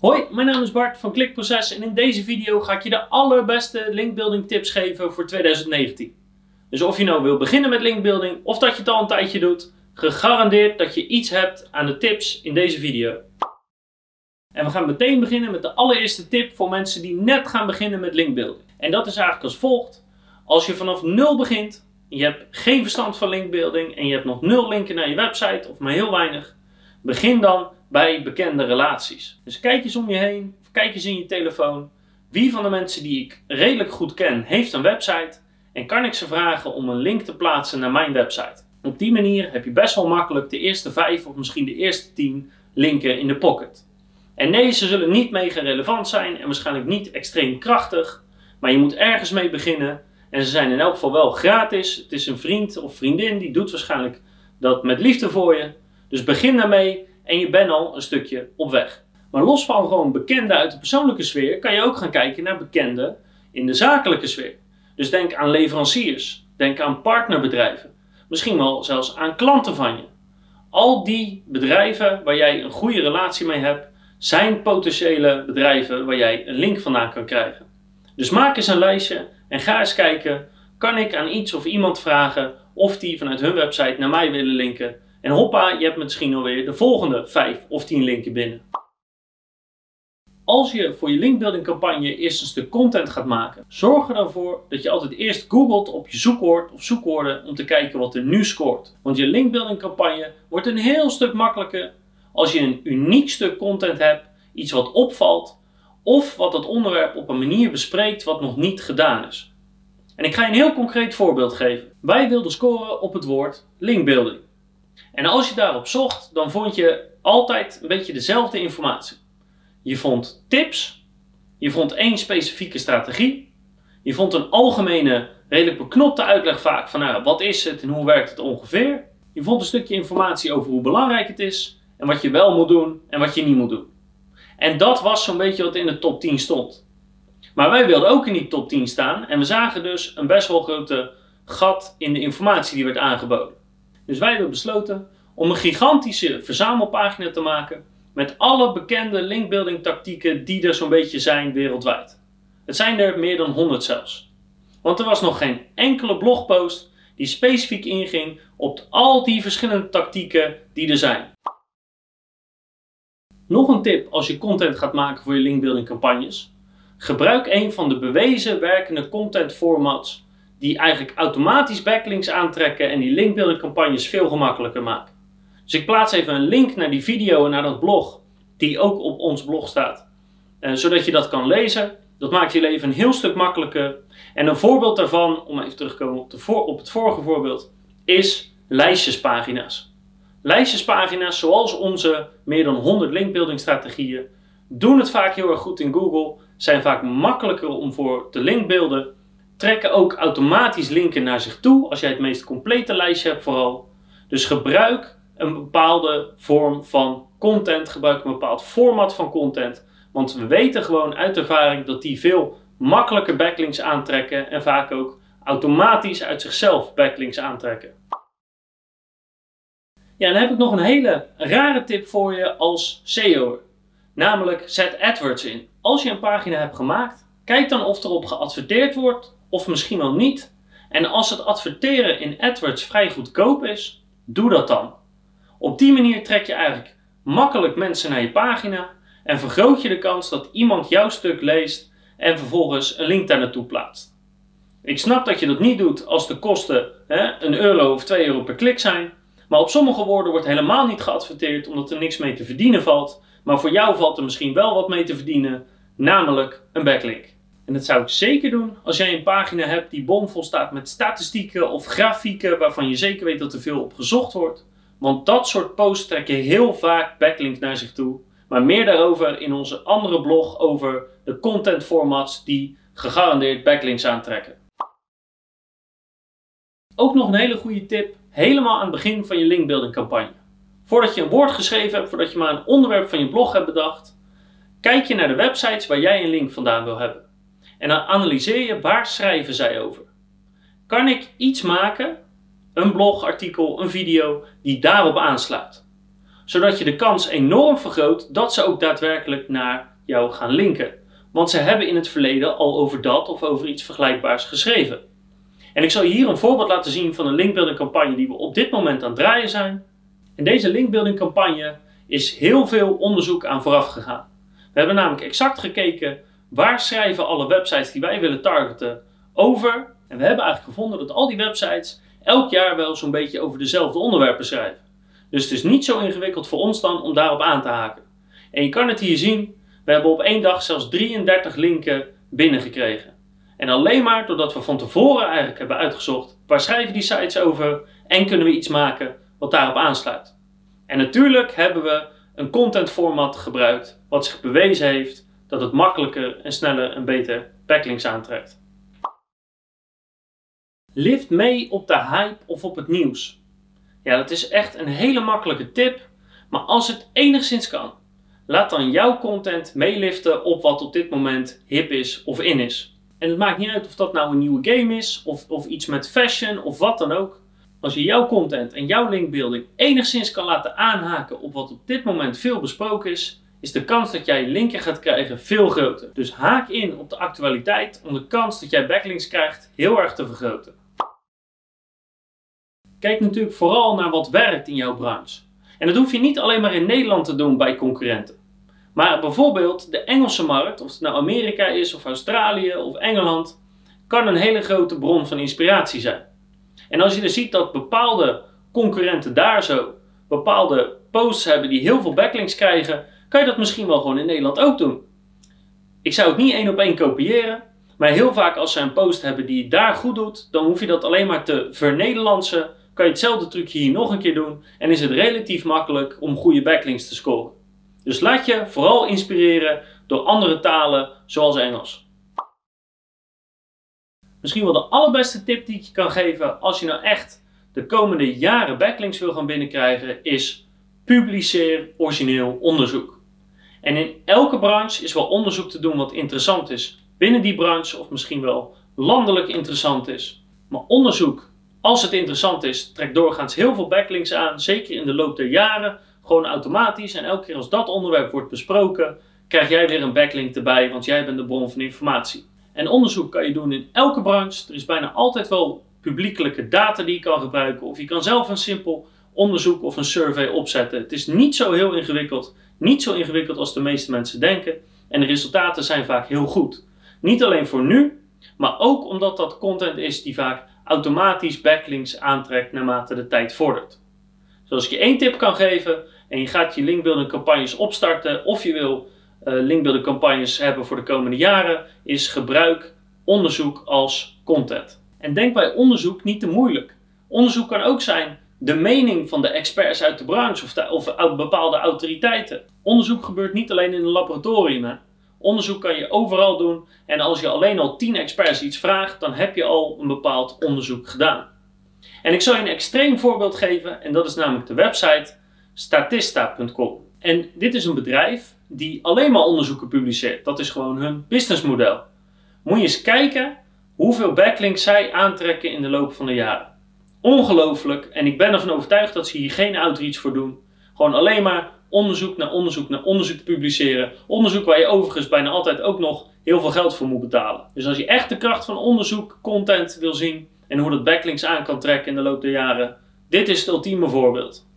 Hoi, mijn naam is Bart van Klikproces en in deze video ga ik je de allerbeste linkbuilding tips geven voor 2019. Dus of je nou wil beginnen met linkbuilding of dat je het al een tijdje doet, gegarandeerd dat je iets hebt aan de tips in deze video. En we gaan meteen beginnen met de allereerste tip voor mensen die net gaan beginnen met linkbuilding. En dat is eigenlijk als volgt. Als je vanaf nul begint, je hebt geen verstand van linkbuilding en je hebt nog nul linken naar je website of maar heel weinig, begin dan bij bekende relaties. Dus kijk eens om je heen, kijk eens in je telefoon. Wie van de mensen die ik redelijk goed ken, heeft een website en kan ik ze vragen om een link te plaatsen naar mijn website? Op die manier heb je best wel makkelijk de eerste vijf of misschien de eerste tien linken in de pocket. En nee, ze zullen niet mega relevant zijn en waarschijnlijk niet extreem krachtig, maar je moet ergens mee beginnen. En ze zijn in elk geval wel gratis. Het is een vriend of vriendin die doet waarschijnlijk dat met liefde voor je. Dus begin daarmee en je bent al een stukje op weg. Maar los van gewoon bekenden uit de persoonlijke sfeer, kan je ook gaan kijken naar bekenden in de zakelijke sfeer. Dus denk aan leveranciers, denk aan partnerbedrijven, misschien wel zelfs aan klanten van je. Al die bedrijven waar jij een goede relatie mee hebt, zijn potentiële bedrijven waar jij een link vandaan kan krijgen. Dus maak eens een lijstje en ga eens kijken, kan ik aan iets of iemand vragen of die vanuit hun website naar mij willen linken en hoppa, je hebt misschien alweer de volgende 5 of 10 linken binnen. Als je voor je linkbuilding campagne eerst een stuk content gaat maken, zorg er dan voor dat je altijd eerst googelt op je zoekwoord of zoekwoorden om te kijken wat er nu scoort. Want je linkbuilding campagne wordt een heel stuk makkelijker als je een uniek stuk content hebt, iets wat opvalt, of wat het onderwerp op een manier bespreekt wat nog niet gedaan is. En ik ga je een heel concreet voorbeeld geven. Wij wilden scoren op het woord linkbuilding. En als je daarop zocht, dan vond je altijd een beetje dezelfde informatie. Je vond tips, je vond één specifieke strategie, je vond een algemene, redelijk beknopte uitleg vaak van nou, wat is het en hoe werkt het ongeveer. Je vond een stukje informatie over hoe belangrijk het is en wat je wel moet doen en wat je niet moet doen. En dat was zo'n beetje wat in de top 10 stond. Maar wij wilden ook in die top 10 staan en we zagen dus een best wel grote gat in de informatie die werd aangeboden. Dus wij hebben besloten om een gigantische verzamelpagina te maken met alle bekende linkbuilding tactieken die er zo'n beetje zijn wereldwijd. Het zijn er meer dan 100 zelfs. Want er was nog geen enkele blogpost die specifiek inging op al die verschillende tactieken die er zijn. Nog een tip als je content gaat maken voor je linkbuilding campagnes. Gebruik een van de bewezen werkende content formats die eigenlijk automatisch backlinks aantrekken en die linkbuilding campagnes veel gemakkelijker maken. Dus ik plaats even een link naar die video en naar dat blog, die ook op ons blog staat, uh, zodat je dat kan lezen. Dat maakt je leven een heel stuk makkelijker. En een voorbeeld daarvan, om even terug te komen op, voor, op het vorige voorbeeld, is lijstjespagina's. Lijstjespagina's, zoals onze meer dan 100 linkbuilding doen het vaak heel erg goed in Google, zijn vaak makkelijker om voor te linkbeelden trekken ook automatisch linken naar zich toe als jij het meest complete lijstje hebt vooral. Dus gebruik een bepaalde vorm van content, gebruik een bepaald format van content. Want we weten gewoon uit ervaring dat die veel makkelijker backlinks aantrekken en vaak ook automatisch uit zichzelf backlinks aantrekken. Ja, dan heb ik nog een hele rare tip voor je als SEO. Namelijk zet AdWords in. Als je een pagina hebt gemaakt, kijk dan of erop geadverteerd wordt of misschien wel niet. En als het adverteren in AdWords vrij goedkoop is, doe dat dan. Op die manier trek je eigenlijk makkelijk mensen naar je pagina en vergroot je de kans dat iemand jouw stuk leest en vervolgens een link daar naartoe plaatst. Ik snap dat je dat niet doet als de kosten hè, een euro of 2 euro per klik zijn, maar op sommige woorden wordt helemaal niet geadverteerd omdat er niks mee te verdienen valt, maar voor jou valt er misschien wel wat mee te verdienen, namelijk een backlink. En dat zou ik zeker doen als jij een pagina hebt die bomvol staat met statistieken of grafieken waarvan je zeker weet dat er veel op gezocht wordt. Want dat soort posts trekken heel vaak backlinks naar zich toe. Maar meer daarover in onze andere blog over de content formats die gegarandeerd backlinks aantrekken. Ook nog een hele goede tip, helemaal aan het begin van je linkbuilding campagne. Voordat je een woord geschreven hebt, voordat je maar een onderwerp van je blog hebt bedacht, kijk je naar de websites waar jij een link vandaan wil hebben. En dan analyseer je waar schrijven zij over. Kan ik iets maken, een blogartikel, een video, die daarop aansluit? zodat je de kans enorm vergroot dat ze ook daadwerkelijk naar jou gaan linken. Want ze hebben in het verleden al over dat of over iets vergelijkbaars geschreven. En ik zal je hier een voorbeeld laten zien van een linkbuilding campagne die we op dit moment aan het draaien zijn. En deze linkbuilding campagne is heel veel onderzoek aan vooraf gegaan. We hebben namelijk exact gekeken waar schrijven alle websites die wij willen targeten over. En we hebben eigenlijk gevonden dat al die websites elk jaar wel zo'n beetje over dezelfde onderwerpen schrijven. Dus het is niet zo ingewikkeld voor ons dan om daarop aan te haken. En je kan het hier zien, we hebben op één dag zelfs 33 linken binnengekregen. En alleen maar doordat we van tevoren eigenlijk hebben uitgezocht waar schrijven die sites over en kunnen we iets maken wat daarop aansluit. En natuurlijk hebben we een content format gebruikt wat zich bewezen heeft dat het makkelijker en sneller en beter backlinks aantrekt. Lift mee op de hype of op het nieuws. Ja, dat is echt een hele makkelijke tip, maar als het enigszins kan, laat dan jouw content meeliften op wat op dit moment hip is of in is. En het maakt niet uit of dat nou een nieuwe game is, of, of iets met fashion, of wat dan ook. Als je jouw content en jouw linkbuilding enigszins kan laten aanhaken op wat op dit moment veel besproken is, is de kans dat jij linken gaat krijgen veel groter. Dus haak in op de actualiteit om de kans dat jij backlinks krijgt heel erg te vergroten. Kijk natuurlijk vooral naar wat werkt in jouw branche. En dat hoef je niet alleen maar in Nederland te doen bij concurrenten. Maar bijvoorbeeld de Engelse markt, of het nou Amerika is, of Australië of Engeland, kan een hele grote bron van inspiratie zijn. En als je er ziet dat bepaalde concurrenten daar zo bepaalde posts hebben die heel veel backlinks krijgen, kan je dat misschien wel gewoon in Nederland ook doen. Ik zou het niet één op één kopiëren, maar heel vaak als ze een post hebben die daar goed doet, dan hoef je dat alleen maar te vernederlandsen, kan je hetzelfde trucje hier nog een keer doen en is het relatief makkelijk om goede backlinks te scoren. Dus laat je vooral inspireren door andere talen zoals Engels. Misschien wel de allerbeste tip die ik je kan geven als je nou echt de komende jaren backlinks wil gaan binnenkrijgen is publiceer origineel onderzoek. En in elke branche is wel onderzoek te doen wat interessant is binnen die branche of misschien wel landelijk interessant is. Maar onderzoek, als het interessant is, trekt doorgaans heel veel backlinks aan, zeker in de loop der jaren, gewoon automatisch. En elke keer als dat onderwerp wordt besproken, krijg jij weer een backlink erbij, want jij bent de bron van informatie. En onderzoek kan je doen in elke branche. Er is bijna altijd wel publiekelijke data die je kan gebruiken, of je kan zelf een simpel onderzoek of een survey opzetten. Het is niet zo heel ingewikkeld, niet zo ingewikkeld als de meeste mensen denken. En de resultaten zijn vaak heel goed. Niet alleen voor nu, maar ook omdat dat content is die vaak automatisch backlinks aantrekt naarmate de tijd vordert. Zoals ik je één tip kan geven en je gaat je linkbuilding campagnes opstarten of je wil uh, linkbuilding campagnes hebben voor de komende jaren, is gebruik onderzoek als content. En denk bij onderzoek niet te moeilijk. Onderzoek kan ook zijn de mening van de experts uit de branche of, of bepaalde autoriteiten. Onderzoek gebeurt niet alleen in een laboratorium. Hè. Onderzoek kan je overal doen en als je alleen al 10 experts iets vraagt, dan heb je al een bepaald onderzoek gedaan. En ik zal je een extreem voorbeeld geven en dat is namelijk de website statista.com. En dit is een bedrijf die alleen maar onderzoeken publiceert. Dat is gewoon hun businessmodel. Moet je eens kijken hoeveel backlinks zij aantrekken in de loop van de jaren. Ongelooflijk en ik ben ervan overtuigd dat ze hier geen outreach voor doen. Gewoon alleen maar onderzoek naar onderzoek naar onderzoek publiceren. Onderzoek waar je overigens bijna altijd ook nog heel veel geld voor moet betalen. Dus als je echt de kracht van onderzoek, content wil zien en hoe dat backlinks aan kan trekken in de loop der jaren, dit is het ultieme voorbeeld.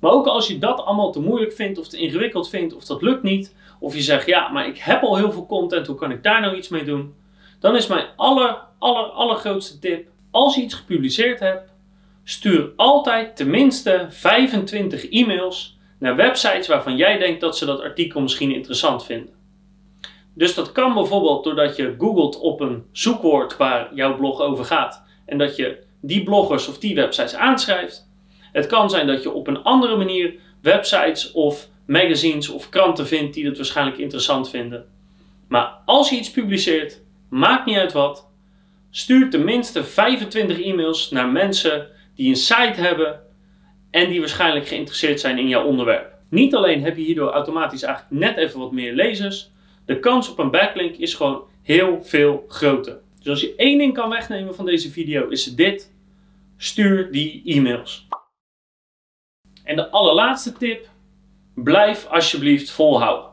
Maar ook als je dat allemaal te moeilijk vindt of te ingewikkeld vindt of dat lukt niet, of je zegt ja, maar ik heb al heel veel content, hoe kan ik daar nou iets mee doen? Dan is mijn aller, aller, allergrootste tip, als je iets gepubliceerd hebt, stuur altijd tenminste 25 e-mails naar websites waarvan jij denkt dat ze dat artikel misschien interessant vinden. Dus dat kan bijvoorbeeld doordat je googelt op een zoekwoord waar jouw blog over gaat en dat je die bloggers of die websites aanschrijft. Het kan zijn dat je op een andere manier websites of magazines of kranten vindt die het waarschijnlijk interessant vinden. Maar als je iets publiceert, maakt niet uit wat, stuur tenminste 25 e-mails naar mensen die een site hebben en die waarschijnlijk geïnteresseerd zijn in jouw onderwerp. Niet alleen heb je hierdoor automatisch eigenlijk net even wat meer lezers, de kans op een backlink is gewoon heel veel groter. Dus als je één ding kan wegnemen van deze video is dit. Stuur die e-mails. En de allerlaatste tip, blijf alsjeblieft volhouden.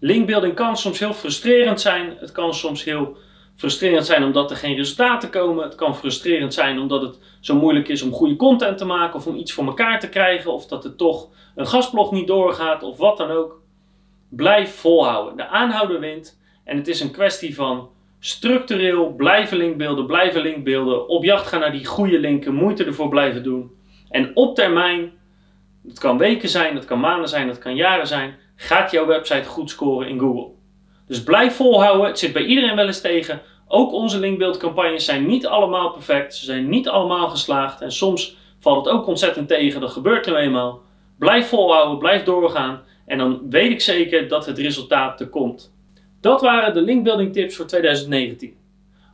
Linkbuilding kan soms heel frustrerend zijn. Het kan soms heel frustrerend zijn omdat er geen resultaten komen. Het kan frustrerend zijn omdat het zo moeilijk is om goede content te maken of om iets voor elkaar te krijgen. Of dat er toch een gasblog niet doorgaat of wat dan ook. Blijf volhouden. De aanhouder wint. En het is een kwestie van structureel blijven linkbeelden, blijven linkbeelden. Op jacht gaan naar die goede linken, moeite ervoor blijven doen. En op termijn, het kan weken zijn, het kan maanden zijn, het kan jaren zijn, gaat jouw website goed scoren in Google. Dus blijf volhouden. Het zit bij iedereen wel eens tegen. Ook onze linkbeeldcampagnes zijn niet allemaal perfect. Ze zijn niet allemaal geslaagd. En soms valt het ook ontzettend tegen. Dat gebeurt nu eenmaal. Blijf volhouden, blijf doorgaan. En dan weet ik zeker dat het resultaat er komt. Dat waren de linkbuilding tips voor 2019.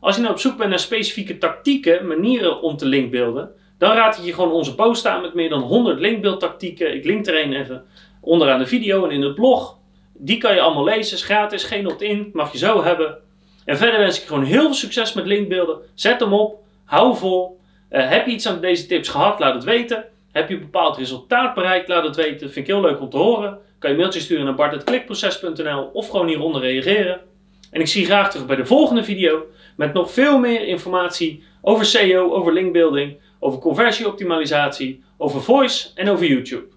Als je nou op zoek bent naar specifieke tactieken, manieren om te linkbeelden, dan raad ik je gewoon onze post aan met meer dan 100 linkbeeldtactieken. Ik link er een even onderaan de video en in het blog. Die kan je allemaal lezen, is gratis, geen opt-in, mag je zo hebben. En verder wens ik gewoon heel veel succes met linkbeelden. Zet hem op, hou vol. Uh, heb je iets aan deze tips gehad, laat het weten. Heb je een bepaald resultaat bereikt, laat het weten. Vind ik heel leuk om te horen. Kan je mailtje sturen naar bart.klikproces.nl of gewoon hieronder reageren. En ik zie je graag terug bij de volgende video met nog veel meer informatie over SEO, over linkbuilding, over conversieoptimalisatie, over voice en over YouTube.